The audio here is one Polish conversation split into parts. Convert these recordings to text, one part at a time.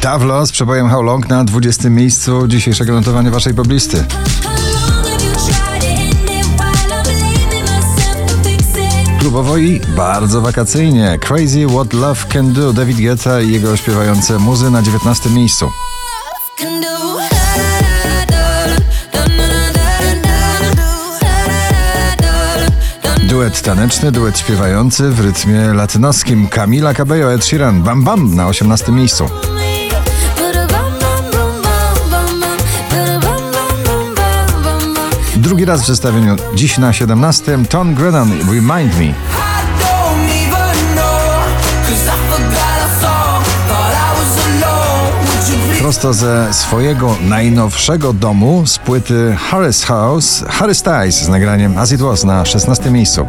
Tavlo z przebojem How Long na 20. miejscu dzisiejszego notowania waszej poblisty. Klubowo i bardzo wakacyjnie. Crazy What Love Can Do David Guetta i jego śpiewające muzy na 19. miejscu. Duet taneczny, duet śpiewający w rytmie latynoskim Camila Cabello Ed Sheeran Bam Bam na 18 miejscu. Drugi raz w zestawieniu, dziś na 17 Tom Grennan Remind Me. Prosto ze swojego najnowszego domu z płyty Harris House, Harry Styles z nagraniem As It Was na 16 miejscu.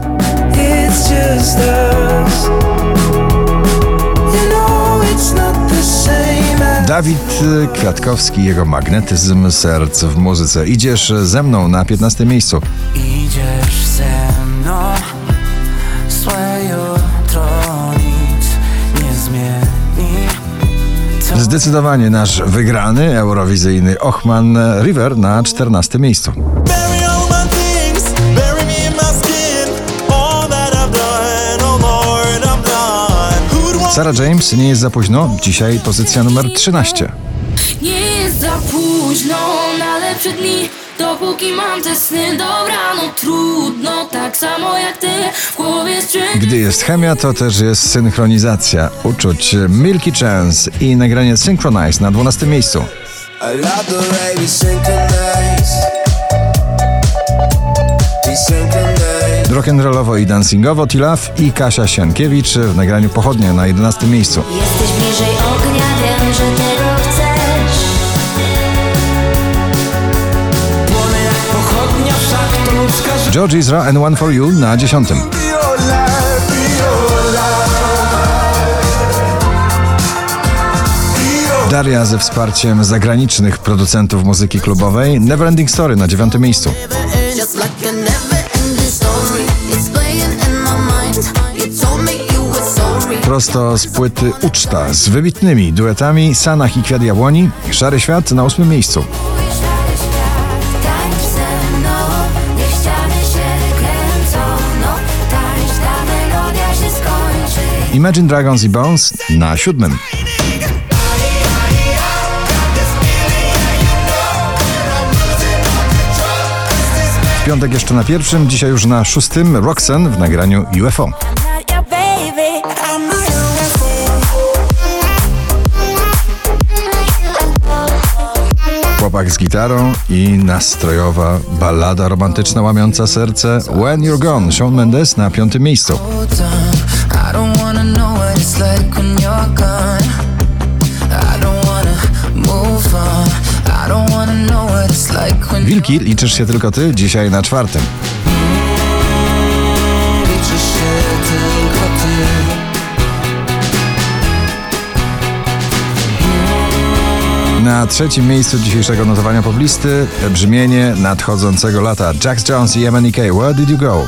Dawid Kwiatkowski, jego magnetyzm serc w muzyce. Idziesz ze mną na 15 miejscu. Idziesz ze mną, złe jutro nic nie zmieni. Zdecydowanie nasz wygrany eurowizyjny Ochman River na 14 miejscu. Sarah James, nie jest za późno. Dzisiaj pozycja numer 13. Nie jest za późno na lepsze dni. Dopóki mam te sny, dobra, no trudno, tak samo jak ty w głowie Gdy jest chemia, to też jest synchronizacja uczuć Milky Chance i nagranie Synchronize na 12 miejscu. Rock'n'rollowo i dancingowo Tilaf i Kasia Sienkiewicz w nagraniu Pochodnie na 11 miejscu. Jesteś bliżej ognia, wiem, że tego chcesz. George Ezra and One For You na 10. Daria ze wsparciem zagranicznych producentów muzyki klubowej Neverending Story na dziewiątym miejscu. Prosto z płyty Uczta z wybitnymi duetami Sanach i Kwiat Jabłoni, Szary Świat na ósmym miejscu. Imagine Dragons i Bones na siódmym. W piątek jeszcze na pierwszym, dzisiaj już na szóstym Roxanne w nagraniu UFO. Chłopak z gitarą i nastrojowa ballada romantyczna łamiąca serce When You're Gone, Shawn Mendes na piątym miejscu. Wilki, liczysz się tylko ty, dzisiaj na czwartym. Na trzecim miejscu dzisiejszego notowania poblisty brzmienie nadchodzącego lata Jack Jones i MNK Where Did You Go?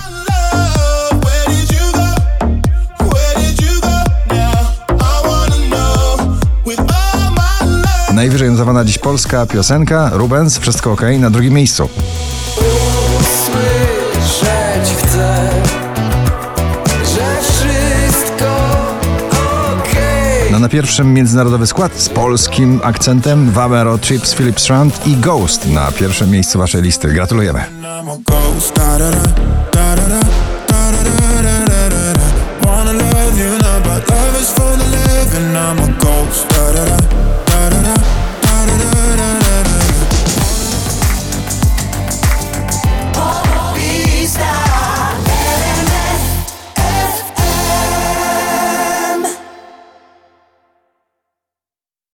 Najwyżej notowana dziś polska piosenka Rubens Wszystko OK na drugim miejscu. Pierwszym międzynarodowy skład z polskim akcentem Vamero, Trips, Philip Strand i Ghost na pierwszym miejscu waszej listy. Gratulujemy. Wanna love you now, but love is for